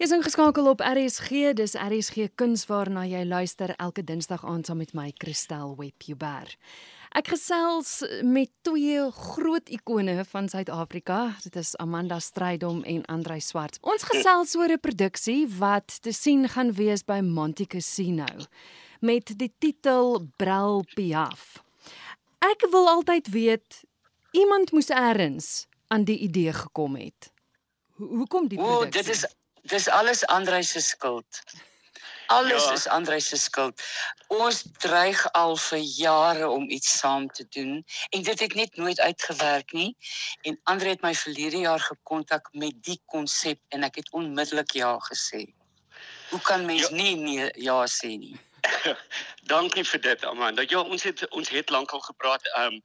Jy's ingeskakel op RSG, dis RSG Kuns waarna jy luister elke Dinsdag aand saam met my Christel Webber. Ek gesels met twee groot ikone van Suid-Afrika. Dit is Amanda Strydom en Andrei Swart. Ons gesels oor 'n produksie wat te sien gaan wees by Monte Casino met die titel Brel Piaf. Ek wil altyd weet iemand moes eers aan die idee gekom het. Hoekom die produksie? O, dit is dis alles Andrei se skuld. Alles ja. is Andrei se skuld. Ons dreig al vir jare om iets saam te doen en dit het net nooit uitgewerk nie. En Andrei het my verlede jaar gekontak met die konsep en ek het onmiddellik ja gesê. Hoe kan mens ja. nie nee ja sê nie? Dankie vir dit Amanda. Ja, ons het ons het lankal gepraat. Ehm um,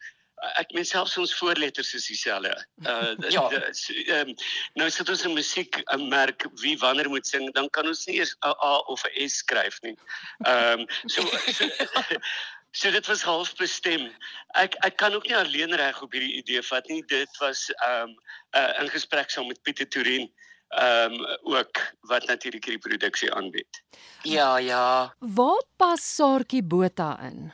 ek meen selfs ons voorletters is dieselfde. Uh ja. Ehm um, nou sit ons 'n musiek 'n merk wie wanneer moet sing, dan kan ons nie eers 'n A of 'n S skryf nie. Ehm um, so, so So dit was half bestem. Ek ek kan ook nie alleen reg op hierdie idee vat nie. Dit was ehm um, uh, in gesprek saam met Pieter Turin ehm um, ook wat natuurlik hierdie produksie aanbied. Ja, ja. Waar pas Saartjie Botha in?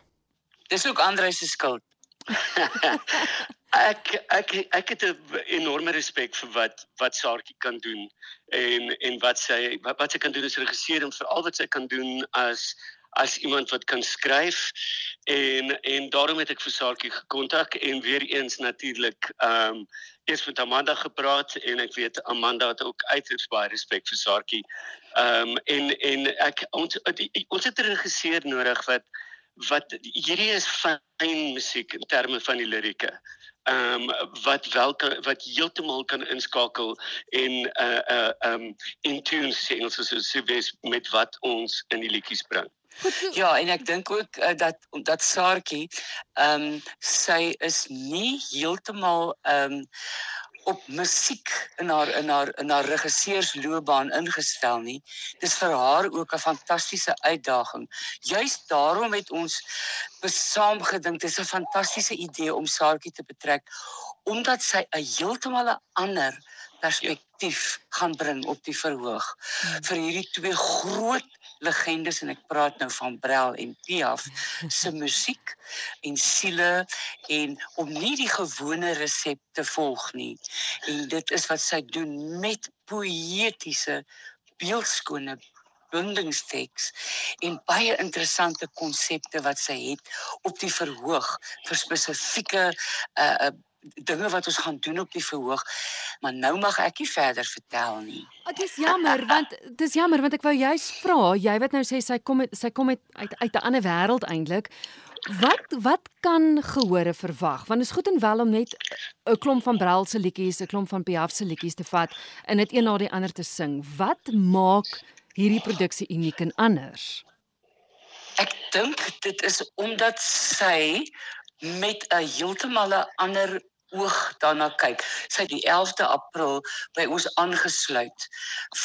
Dis ook Andre se skuld. ek ek ek het 'n enorme respek vir wat wat Saartjie kan doen en en wat sy wat, wat sy kan doen as regisseur en veral wat sy kan doen as as iemand wat kan skryf en en daarom het ek vir Saartjie gekontak en weer eens natuurlik ehm um, eers met Amanda gepraat en ek weet Amanda het ook uiters baie respek vir Saartjie. Ehm um, en en ek ons ons het 'n regisseur nodig wat wat hierdie is fyn musiek in terme van die lirieke. Ehm um, wat wel kan, wat heeltemal kan inskakel en uh uh um in tune sing soos so wees met wat ons in die liedjies bring. Ja, en ek dink ook uh, dat dat Saartjie ehm um, sy is nie heeltemal ehm um, op musiek in haar in haar in haar regisseursloopbaan ingestel nie. Dis vir haar ook 'n fantastiese uitdaging. Juist daarom het ons besaam gedink dis 'n fantastiese idee om Saartjie te betrek omdat sy 'n heeltemal 'n ander perspektief ja. gaan bring op die verhoog hmm. vir hierdie twee groot legendes en ek praat nou van Brel en Piaf se musiek en siele en om nie die gewone resepte volg nie. En dit is wat sy doen met poëtiese beeldskone bindingsteks en baie interessante konsepte wat sy het op die verhoog vir spesifieke uh dinge wat ons gaan doen op die verhoog. Maar nou mag ek nie verder vertel nie. Dit is jammer want dit is jammer want ek wou juist vra, jy wat nou sê sy kom met, sy kom met uit uit 'n ander wêreld eintlik. Wat wat kan gehore verwag? Want dit is goed en wel om net 'n klomp van Brel se liedjies, 'n klomp van Piaf se liedjies te vat en dit een na die ander te sing. Wat maak hierdie produksie uniek en anders? Ek dink dit is omdat sy met 'n heeltemal 'n ander oog daarna kyk. Sy het die 11de April by ons aangesluit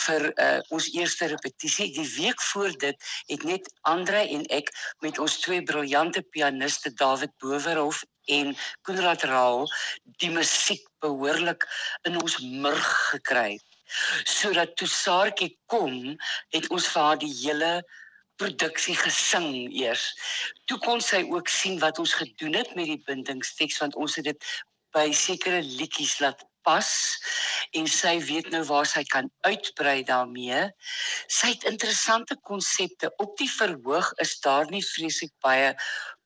vir uh, ons eerste repetisie. Die week voor dit het net Andre en ek met ons twee briljante pianiste David Bowerhof en Konrad Raal die musiek behoorlik in ons murg gekry. Sodat toe Saartjie kom, het ons vir haar die hele produksie gesing eers. Toe kon sy ook sien wat ons gedoen het met die bindingsteks want ons het dit by sekere liedjies laat pas en sy weet nou waar sy kan uitbrei daarmee. Sy het interessante konsepte. Op die verhoog is daar nie vreeslik baie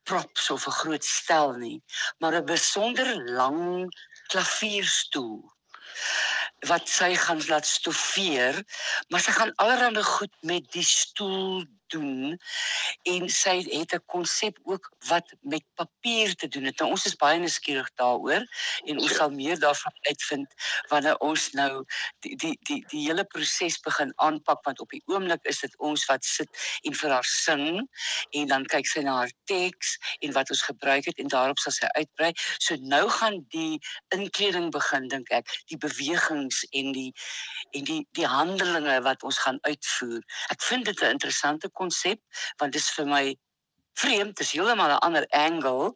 props of 'n groot stel nie, maar 'n besonder lang klavierstoel wat sy gaan laat stoffeer, maar sy gaan allerlei goed met die stoel doen en sy het 'n konsep ook wat met papier te doen het. Nou ons is baie nuuskierig daaroor en ons sal meer daarvan uitvind wanneer ons nou die die die die hele proses begin aanpak want op die oomblik is dit ons wat sit en vir haar sing en dan kyk sy na haar teks en wat ons gebruik het en daarop sal sy uitbrei. So nou gaan die inkleding begin dink ek, die bewegings en die en die die handelinge wat ons gaan uitvoer. Ek vind dit 'n interessante konsep want dit is vir my vreemd, dis heeltemal 'n ander angle.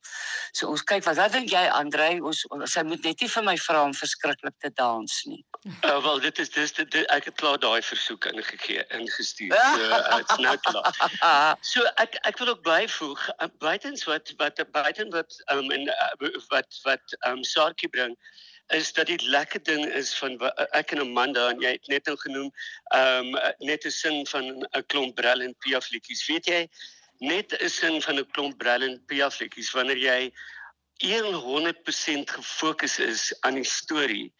So ons kyk wat wat dink jy Andre? Ons sy moet net nie vir my vra om verskriklik te dans nie. Uh, wel dit is dis dit, dit ek het klaar daai versoek ingegee ingestuur. So uh, it's nou klaar. So ek ek wil ook byvoeg uh, buitens wat wat buiten wat um en uh, wat wat um Saartjie bring is dat dit lekker ding is van ek en Amanda en jy het net nou genoem um net 'n sin van 'n klomp Brel en Piaf liedjies. Weet jy net 'n sin van 'n klomp Brel en Piaf liedjies wanneer jy 100% gefokus is aan die storie.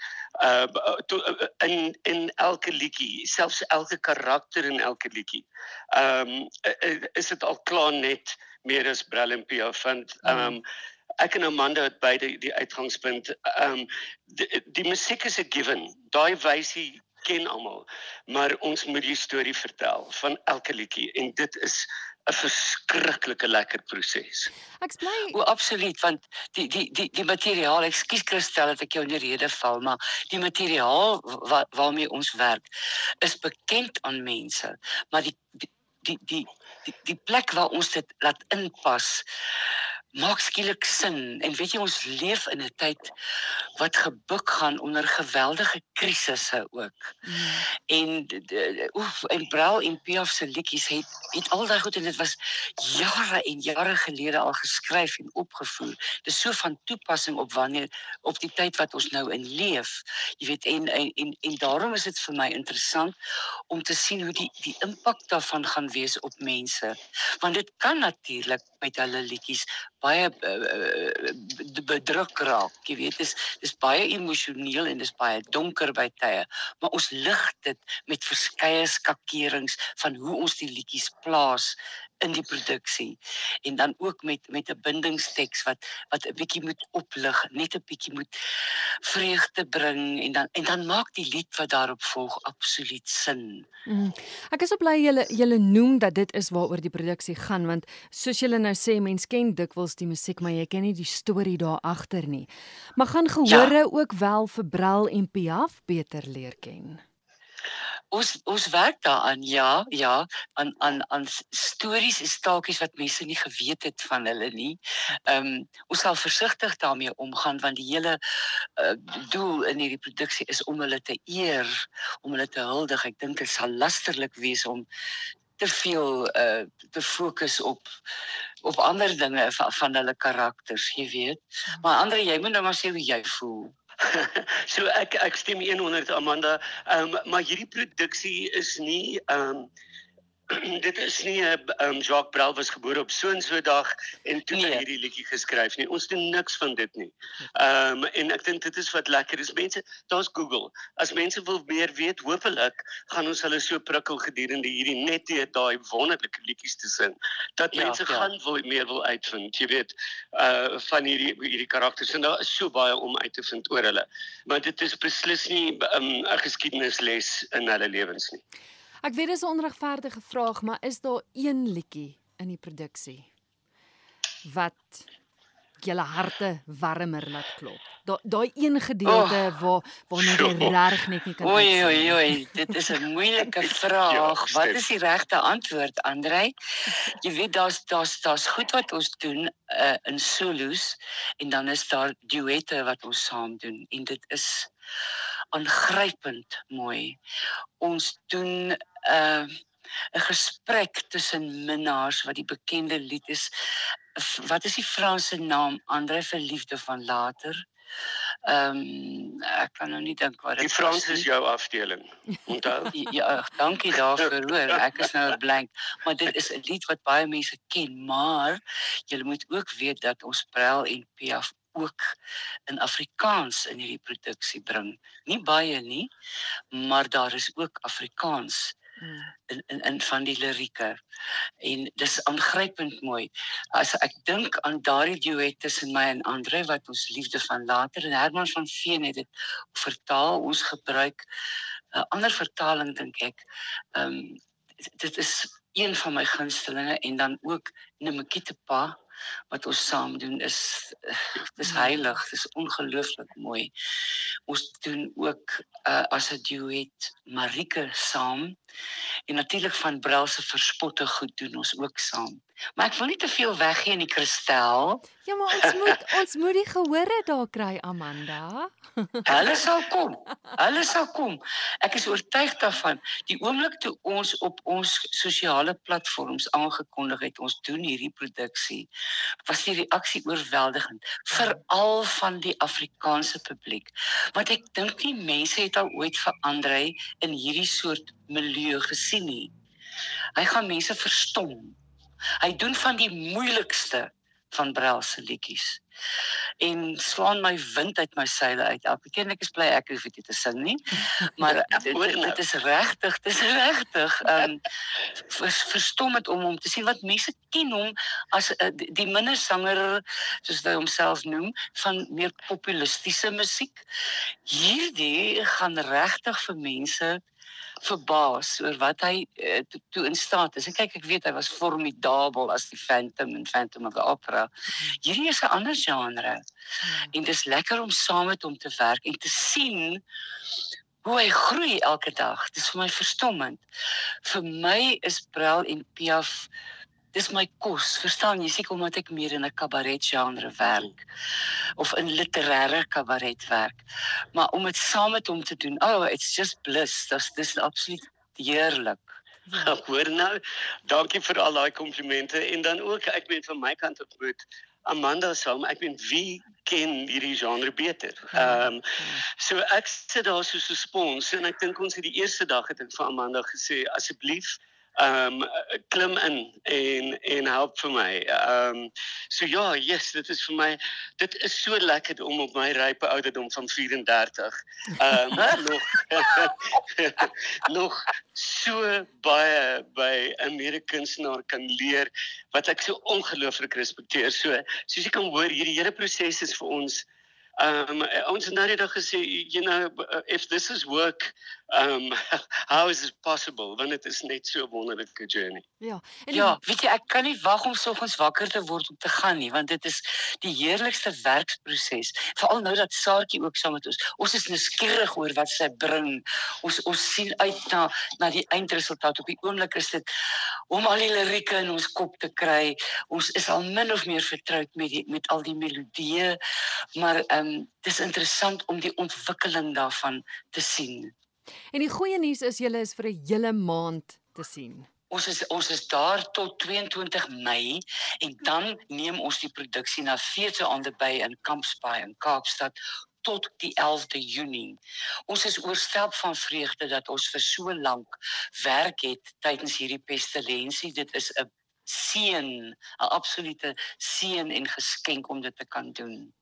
Uh to, in in elke liedjie, selfs elke karakter in elke liedjie. Um is dit al klaar net meer as Brel en Piaf want um ek en Amanda het beide die, die uitgangspunt ehm um, die, die musiek is a given. Daai wysie ken almal, maar ons moet die storie vertel van elke liedjie en dit is 'n verskriklike lekker proses. Ek bly O, absoluut, want die die die die materiaal, ekskuus Christel dat ek jou in die rede val, maar die materiaal wa, waarmee ons werk is bekend aan mense, maar die die die die die, die plek waar ons dit laat inpas maak skielik sin en weet jy ons leef in 'n tyd wat gebuk gaan onder geweldige krisisse ook. Mm. En oef en Brau en Piaf se liedjies het het al daai goed en dit was jare en jare gelede al geskryf en opgevoer. Dis so van toepassing op wanneer op die tyd wat ons nou in leef. Jy weet en en en, en daarom is dit vir my interessant om te sien hoe die die impak daarvan gaan wees op mense. Want dit kan natuurlik met hulle liedjies baie uh, bedruk raak. Jy weet, dis dis baie emosioneel en dis baie donker by tye, maar ons lig dit met verskeie skakerings van hoe ons die liedjies plaas in die produksie en dan ook met met 'n bindingsteks wat wat 'n bietjie moet oplig, net 'n bietjie moet vreugde bring en dan en dan maak die lied wat daarop volg absoluut sin. Mm. Ek is so bly julle julle noem dat dit is waaroor die produksie gaan want soos julle nou sê mens ken dikwels die musiek maar jy ken nie die storie daar agter nie. Maar gaan gehore ja. ook wel vir Brel en Piaf beter leer ken ons ons werk daaraan ja ja aan aan aan stories en staaltjies wat mense nie geweet het van hulle nie. Ehm um, ons sal versigtig daarmee omgaan want die hele uh, doel in hierdie produksie is om hulle te eer, om hulle te huldig. Ek dink dit sal lasterlik wees om te veel uh te fokus op op ander dinge van, van hulle karakters, jy weet. Maar Andre, jy moet nou maar sê hoe jy voel. so ek ek stem 100 Amanda. Ehm um, maar hierdie produksie is nie ehm um, dit is nie um, Jacques Brel was gebore op so 'n so dag en toe nee. hierdie liedjie geskryf nie. Ons doen niks van dit nie. Ehm um, en ek dink dit is wat lekker is. Mense, daar's Google. As mense wil meer weet, hopelik gaan ons hulle so prikkel gedurende hierdie net die daai wonderlike liedjies te sing dat ja, mense ja. gaan wil meer wil uitvind. Jy weet, uh van hierdie hierdie karakters en daar is so baie om uit te vind oor hulle. Maar dit is beslis nie ehm, 'n um, geskiedenisles in hulle lewens nie. Ek weet dis 'n onregverdige vraag, maar is daar een liedjie in die produksie wat julle harte warmer laat klop? Daai daai een gedeelte oh. waar waar net die reg net nie kan Oei oei oei, dit is 'n moeilike vraag. Ja, wat is die regte antwoord, Andrei? Jy weet daar's daar's daar's goed wat ons doen uh, in solos en dan is daar duette wat ons saam doen en dit is aangrypend mooi. Ons doen 'n uh, 'n gesprek tussen minnaars wat die bekende lied is. Wat is die Franse naam? Andre verliefde van later. Ehm um, ek kan nou nie dink wat dit is. Die Frans is jou afdeling. Onthou? ja, dankie daarvoor hoor. Ek is nou blank, maar dit is 'n lied wat baie mense ken, maar jy moet ook weet dat ons Brel en Piaf ook in Afrikaans in hierdie produksie bring. Nie baie nie, maar daar is ook Afrikaans hmm. in in in van die lirieke. En dis aangrypend mooi. As ek dink aan daardie duet tussen my en Andre wat ons liefde van later en Herman van Veen het dit vertaal, ons gebruik 'n uh, ander vertaling dink ek. Ehm um, dit is een van my gunstelinge en dan ook Nemekitepa wat ons saam doen is dis heilig, dis ongelooflik mooi. Ons doen ook uh, as 'n duet Marike saam en natuurlik van Brel se verspotte goed doen ons ook saam. Maar ek wil nie te veel weggee in die kristal. Ja, maar ons moet ons moet die gehore daar kry Amanda. Hulle sal kom. Hulle sal kom. Ek is oortuig daarvan. Die oomblik toe ons op ons sosiale platforms aangekondig het ons doen hierdie produksie, was die reaksie oorweldigend, veral van die Afrikaanse publiek. Want ek dink nie mense het al ooit verander in hierdie soort milieu gesien nie. Hy gaan mense verstom. Hy doen van die moeilikste van Brel se liedjies. En slaan my wind uit my seile uit. Elke keer ek is bly ek hoef dit te sing nie. Maar dit, dit, dit is regtig, dit is regtig um vers, verstommend om hom te sien wat mense ken hom as uh, die minder sanger soos hy homself noem van meer populistiese musiek. Hierdie gaan regtig vir mense verbaas oor wat hy uh, toe, in staat is. En kyk, ek weet hy was formidabel as die Phantom in Phantom of the Opera. Hierdie is 'n ander genre. En dit is lekker om saam met hom te werk en te sien hoe hy groei elke dag. Dit is vir my verstommend. Vir my is Brel en Piaf dis my kos. Verstaan jy seker omdat ek meer in 'n kabaret genre werk of in literêre kabaret werk. Maar om dit saam met hom te doen, oh, it's just bliss. Dis dis absoluut heerlik. Ja, hoor nou. Dankie vir al daai komplimente en dan ook ek weet van my kant op moet Amanda saam, ek weet wie ken hierdie genre beter. Ehm um, so ek sit daar so so spons en ek dink ons het die eerste dag het ek vir Amanda gesê asseblief ehm um, klim in en en help vir my. Ehm um, so ja, yes, dit is vir my dit is so lekker om op my rype ouderdom van 34 ehm um, nog nog so baie by 'n medekunstenaar kan leer wat ek so ongelooflik respekteer. So soos jy kan hoor, hierdie hele proses is vir ons Um ons het nou net gesê you know if this is work um how is it possible when it is net so 'n wonderlike journey. Ja. En ja, weet jy ek kan nie wag om soggens wakker te word om te gaan nie want dit is die heerlikste werksproses. Veral nou dat Saartjie ook saam met ons. Ons is nuuskierig oor wat sy bring. Ons ons sien uit na na die eindresultaat. Op die oomblik is dit om al die lirieke in ons kop te kry. Ons is al min of meer vertroud met die met al die melodieë, maar um, ehm um, dis interessant om die ontwikkeling daarvan te sien. En die goeie nuus is julle is vir 'n hele maand te sien. Ons is ons is daar tot 22 Mei en dan neem ons die produksie na Feeste on the Bay in Kampsbaai in Kaapstad tot die 11de Junie. Ons is oorstelp van vreugde dat ons vir so lank werk het tydens hierdie pestilensie. Dit is 'n seën, 'n absolute seën en geskenk om dit te kan doen.